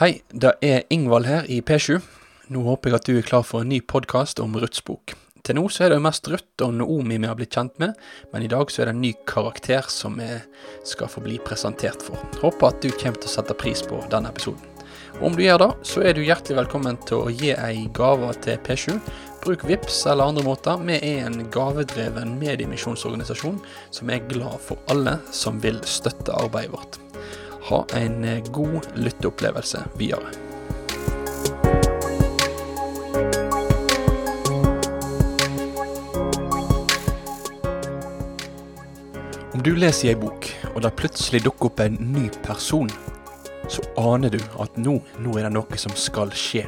Hei, det er Ingvald her i P7. Nå håper jeg at du er klar for en ny podkast om Ruths bok. Til nå så er det jo mest Ruth og Naomi vi har blitt kjent med, men i dag så er det en ny karakter som vi skal få bli presentert for. Håper at du kommer til å sette pris på denne episoden. Og om du gjør det, så er du hjertelig velkommen til å gi ei gave til P7. Bruk VIPS eller andre måter. Vi er en gavedreven mediemisjonsorganisasjon som er glad for alle som vil støtte arbeidet vårt. Ha en god lytteopplevelse videre. Om du leser ei bok, og det plutselig dukker opp en ny person, så aner du at nå, nå er det noe som skal skje.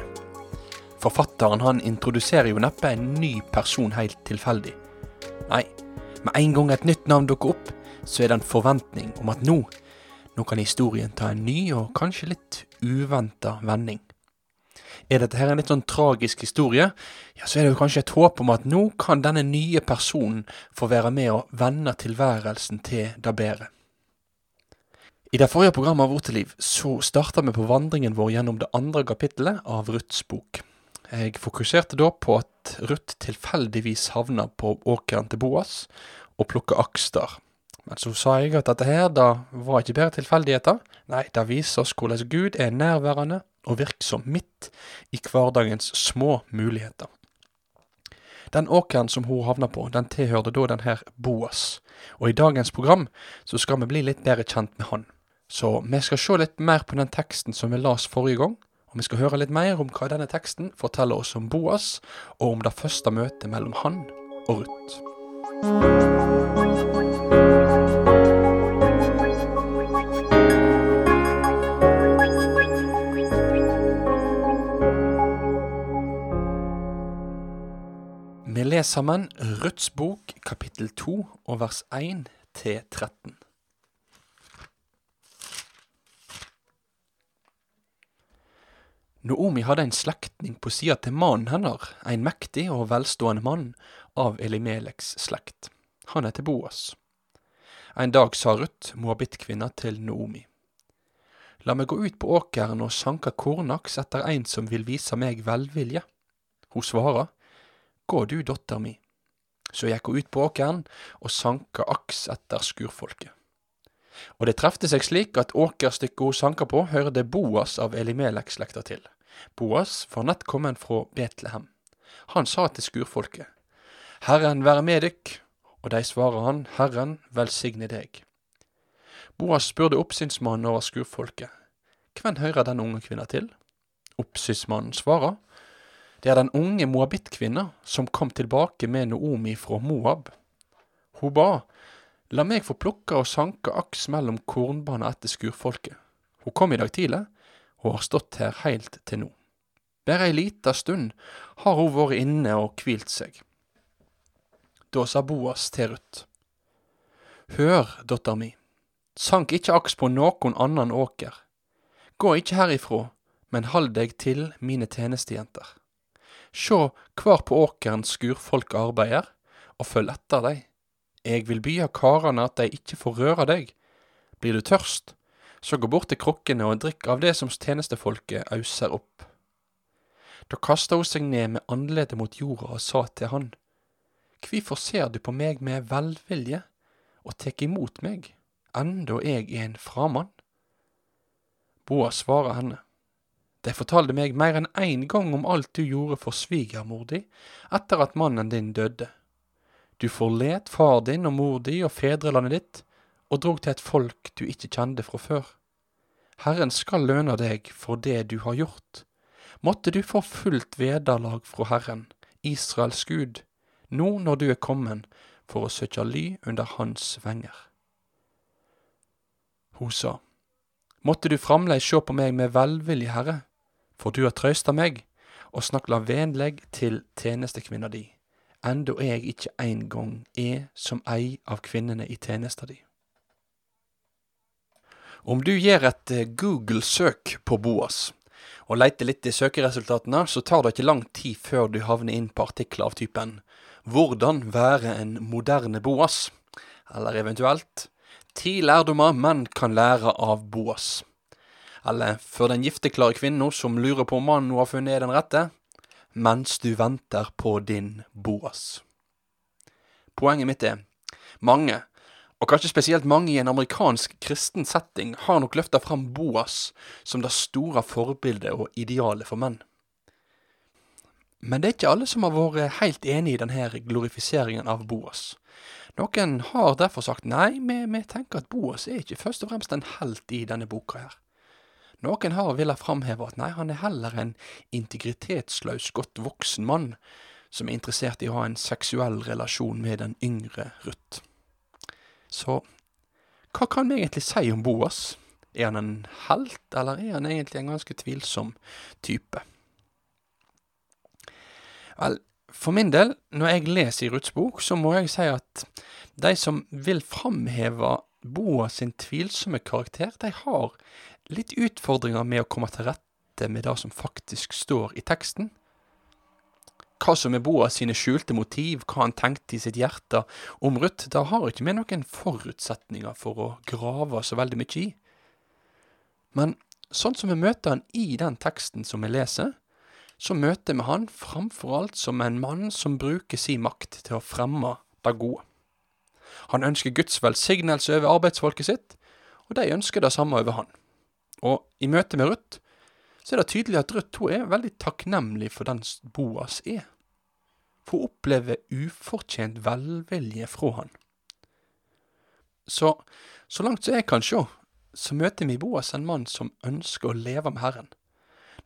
Forfatteren han introduserer jo neppe en ny person helt tilfeldig. Nei, med en gang et nytt navn dukker opp, så er det en forventning om at nå, nå kan historien ta en ny og kanskje litt uventa vending. Er dette her en litt sånn tragisk historie, ja, så er det jo kanskje et håp om at nå kan denne nye personen få være med og vende tilværelsen til det bedre. I det forrige programmet av Roteliv, så starta vi på vandringen vår gjennom det andre kapittelet av Ruths bok. Jeg fokuserte da på at Ruth tilfeldigvis havna på åkeren til Boas og plukka aks der. Men så sa jeg at dette her, da var ikke bare tilfeldigheter. Nei, det viser oss hvordan Gud er nærværende og virksom midt i hverdagens små muligheter. Den åkeren som hun havna på, den tilhørte da den her Boas, og i dagens program så skal vi bli litt bedre kjent med han. Så vi skal se litt mer på den teksten som vi las forrige gang, og vi skal høre litt mer om hva denne teksten forteller oss om Boas, og om det første møtet mellom han og Ruth. Vi leser sammen Rødts bok kapittel 2 og vers 1 til 13. Noomi hadde en slektning på sida til mannen hennes, en mektig og velstående mann av Elimeleks slekt. Han heter Boas. En dag sa Ruth, moabittkvinna, til Noomi. La meg gå ut på åkeren og sanke kornaks etter en som vil vise meg velvilje. Hun svarer, Gå du, dotter mi. Så gikk hun ut på åkeren og sanka aks etter skurfolket. Og det trefte seg slik at åkerstykket hun sanka på, hørte Boas av Elimelek-slekta til. Boas var nett kommet fra Betlehem. Han sa til skurfolket, Herren være med dykk, og de svarer han, Herren velsigne deg. Boas spurte oppsynsmannen over skurfolket, Hvem hører den unge kvinna til? Oppsynsmannen svarer, det er den unge moabittkvinna som kom tilbake med Noomi fra Moab. Hun ba, la meg få plukke og sanke aks mellom kornbana etter skurfolket. Hun kom i dag tidlig, og har stått her heilt til nå. Bare ei lita stund har hun vært inne og hvilt seg. Da sa Boas til Ruth. Hør, datter mi, sank ikke aks på noen annen åker. Gå ikke herifra, men hold deg til mine tjenestejenter. Sjå hvar på åkeren skurfolk arbeider, og følg etter dei. Eg vil by av karane at dei ikkje får røre deg. Blir du tørst, så gå bort til krukkene og drikk av det som tjenestefolket auser opp. Da kasta hun seg ned med andletet mot jorda og sa til han, Kvifor ser du på meg med velvilje og tek imot meg, enda eg er en framann? Boas svarer henne, de fortalte meg mer enn én gang om alt du gjorde for svigermor di etter at mannen din døde. Du forlet far din og mor di og fedrelandet ditt og drog til et folk du ikke kjente fra før. Herren skal lønne deg for det du har gjort. Måtte du få fullt vederlag fra Herren, Israels Gud, nå når du er kommet for å søke ly under Hans venger. Hun sa, Måtte du framleis sjå på meg med velvilje, Herre, for du har trøysta meg og snakla venleg til tjenestekvinna di, enda eg ikkje ein gong er som ei av kvinnene i tjenesta di. Om du gjør et Google-søk på Boas, og leiter litt i søkeresultatene, så tar det ikke lang tid før du havner inn på artikler av typen Hvordan være en moderne Boas, eller eventuelt Ti lærdommer menn kan lære av Boas Eller for den gifteklare kvinna som lurer på om mannen hun har funnet er den rette, mens du venter på din Boas. Poenget mitt er mange, og kanskje spesielt mange i en amerikansk kristen setting, har nok løfta fram Boas som det store forbildet og idealet for menn. Men det er ikke alle som har vært helt enig i denne glorifiseringen av Boas. Noen har derfor sagt nei, vi, vi tenker at Boas er ikke først og fremst en helt i denne boka her. Noen har villet framheve at nei, han er heller en integritetsløs, godt voksen mann som er interessert i å ha en seksuell relasjon med den yngre Ruth. Så hva kan vi egentlig si om Boas? Er han en helt, eller er han egentlig en ganske tvilsom type? Vel, for min del, når jeg leser i Ruths bok, så må jeg si at de som vil framheve Boas sin tvilsomme karakter, de har litt utfordringer med å komme til rette med det som faktisk står i teksten. Hva som er Boas sine skjulte motiv, hva han tenkte i sitt hjerte om Ruth, det har ikke vi noen forutsetninger for å grave så veldig mye i. Men sånn som vi møter han i den teksten som vi leser, så møter vi han framfor alt som en mann som bruker sin makt til å fremme det gode. Han ønsker Guds velsignelse over arbeidsfolket sitt, og de ønsker det samme over han. Og i møte med Ruth så er det tydelig at Ruth hun er veldig takknemlig for den Boas er. For hun opplever ufortjent velvilje fra han. Så, så langt som jeg kan se, så møter vi Boas en mann som ønsker å leve med Herren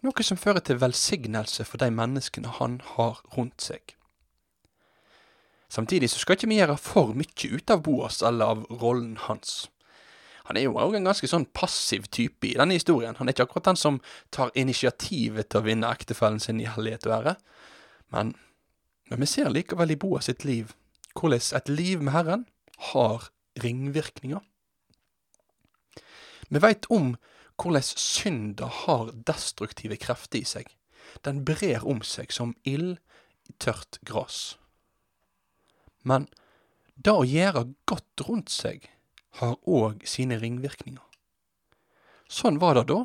noe som fører til velsignelse for de menneskene han har rundt seg. Samtidig så skal ikke vi gjøre for mye ut av Boas eller av rollen hans. Han er jo òg en ganske sånn passiv type i denne historien. Han er ikke akkurat den som tar initiativet til å vinne ektefellen sin i hellighet og ære. Men, men vi ser likevel i Boas sitt liv hvordan et liv med Herren har ringvirkninger. Vi veit om hvordan synda har destruktive krefter i seg. Den brer om seg som ild i tørt gras. Men det å gjøre godt rundt seg har òg sine ringvirkninger. Sånn var det da,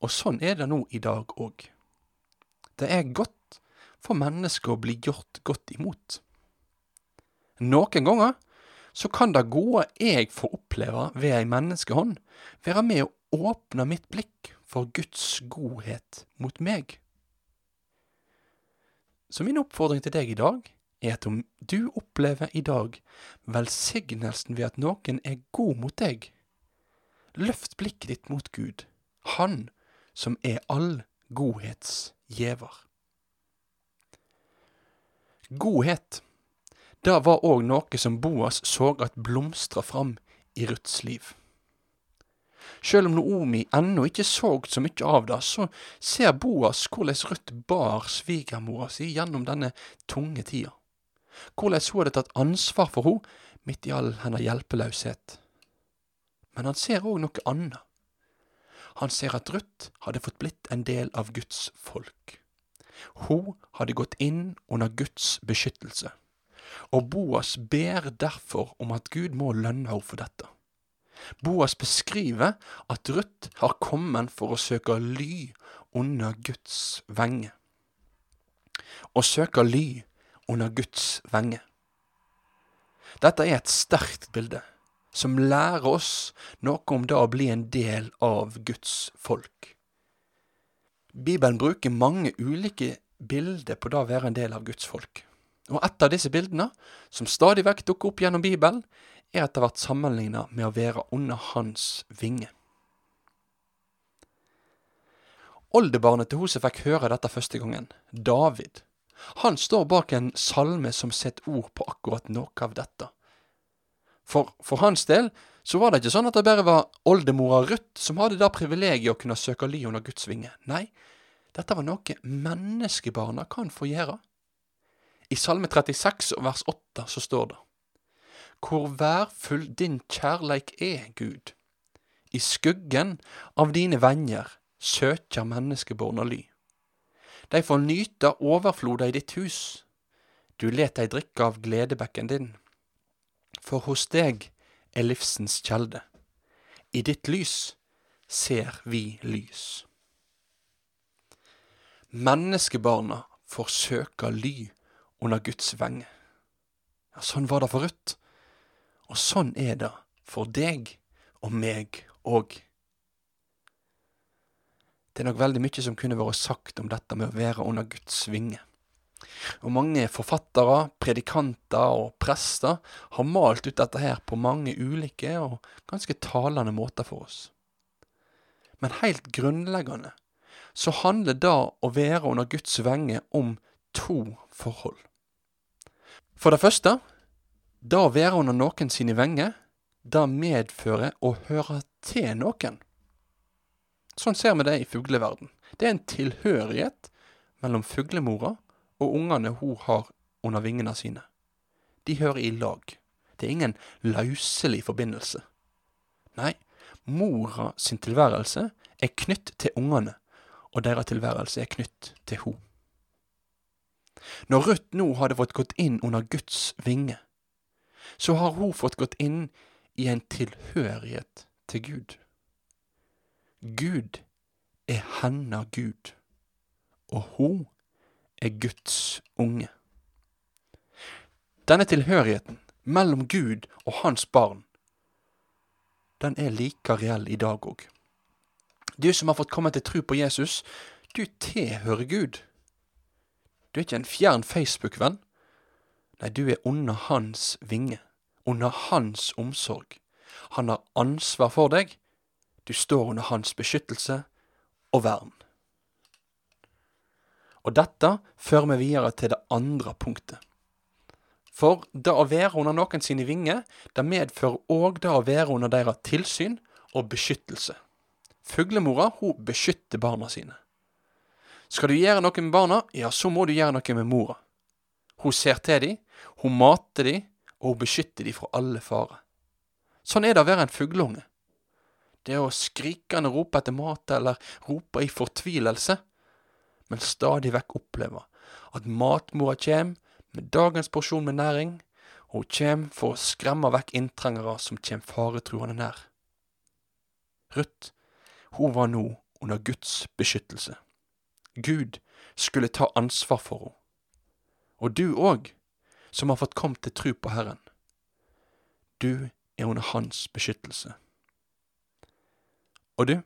og sånn er det nå i dag òg. Det er godt for mennesker å bli gjort godt imot. Noen ganger så kan det gode jeg får oppleve ved ei menneskehånd, være med å åpne mitt blikk for Guds godhet mot meg. Så min oppfordring til deg i dag er at om du opplever i dag velsignelsen ved at noen er god mot deg, løft blikket ditt mot Gud, Han som er all godhetsgjever. Godhet det var òg noe som Boas så at blomstra fram i Ruths liv. Sjøl om Noomi ennå ikke så så mye av det, så ser Boas hvordan Ruth bar svigermora si gjennom denne tunge tida. Hvordan hun hadde tatt ansvar for henne midt i all hennes hjelpeløshet. Men han ser òg noe annet. Han ser at Ruth hadde fått blitt en del av Guds folk. Hun hadde gått inn under Guds beskyttelse og Boas ber derfor om at Gud må lønne henne for dette. Boas beskriver at Ruth har kommet for å søke ly under Guds venge. Å søke ly under Guds venge. Dette er et sterkt bilde som lærer oss noe om det å bli en del av Guds folk. Bibelen bruker mange ulike bilder på det å være en del av Guds folk. Og et av disse bildene, som stadig vekk dukker opp gjennom Bibelen, er etter hvert sammenligna med å være under hans vinge. Oldebarnet til som fikk høre dette første gangen, David, han står bak en salme som setter ord på akkurat noe av dette. For, for hans del så var det ikke sånn at det bare var oldemora Ruth som hadde det privilegiet å kunne søke ly under Guds vinge. Nei, dette var noe menneskebarna kan få gjøre. I Salme 36 vers 8 så står det Hvor værfull din kjærleik er, Gud. I skuggen av dine venner søker menneskeborna ly. De får nyte overfloda i ditt hus. Du let dei drikke av gledebekken din. For hos deg er livsens kjelde. I ditt lys ser vi lys. Menneskebarna søka ly under Guds venge. Ja, sånn var det for Ruth. Og sånn er det for deg og meg òg. Det er nok veldig mye som kunne vært sagt om dette med å være under Guds vinge. Og mange forfattere, predikanter og prester har malt ut dette her på mange ulike og ganske talende måter for oss. Men helt grunnleggende så handler det å være under Guds venge om to forhold. For det første, det å være under noen sine venger, det medfører å høre til noen. Sånn ser vi det i fugleverden. Det er en tilhørighet mellom fuglemora og ungene hun har under vingene sine. De hører i lag. Det er ingen løselig forbindelse. Nei, mora sin tilværelse er knytt til ungene, og deres tilværelse er knytt til hun. Når Ruth nå hadde fått gått inn under Guds vinge, så har hun fått gått inn i en tilhørighet til Gud. Gud er hennes Gud, og hun er Guds unge. Denne tilhørigheten mellom Gud og hans barn, den er like reell i dag òg. Du som har fått komme til tro på Jesus, du tilhører Gud. Du er ikke en fjern Facebook-venn. Nei, du er under hans vinge, under hans omsorg. Han har ansvar for deg. Du står under hans beskyttelse og vern. Og dette fører meg videre til det andre punktet. For det å være under noen sine vinger, det medfører òg det å være under deres tilsyn og beskyttelse. Fuglemora hun beskytter barna sine. Skal du gjøre noe med barna, ja, så må du gjøre noe med mora. Hun ser til dem, hun mater dem, og hun beskytter de fra alle farer. Sånn er det å være en fugleunge. Det å skrikende rope etter mat eller rope i fortvilelse, men stadig vekk oppleve at matmora kjem med dagens porsjon med næring, og hun kjem for å skremme vekk inntrengere som kjem faretruende nær. Ruth, hun var nå under Guds beskyttelse. Gud skulle ta ansvar for henne. Og du òg, som har fått kommet til tru på Herren. Du er under Hans beskyttelse. Og du,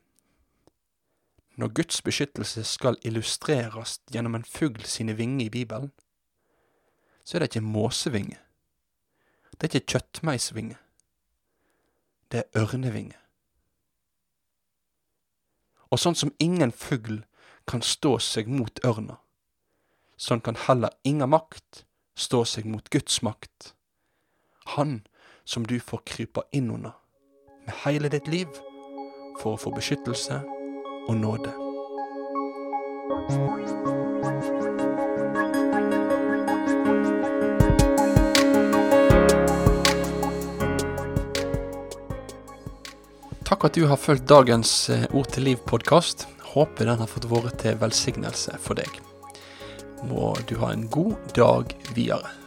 når Guds beskyttelse skal illustreres gjennom en fugl sine vinger i Bibelen, så er det ikke måsevinge. Det er ikke kjøttmeisvinge. Det er ørnevinge. Og sånn som ingen fugl kan stå seg mot ørna, sånn kan heller ingen makt stå seg mot Guds makt. Han som du får krype inn under med hele ditt liv for å få beskyttelse og nåde. Takk at du har fulgt dagens eh, Ord til liv-podkast. Håper den har fått være til velsignelse for deg. Må du ha en god dag videre.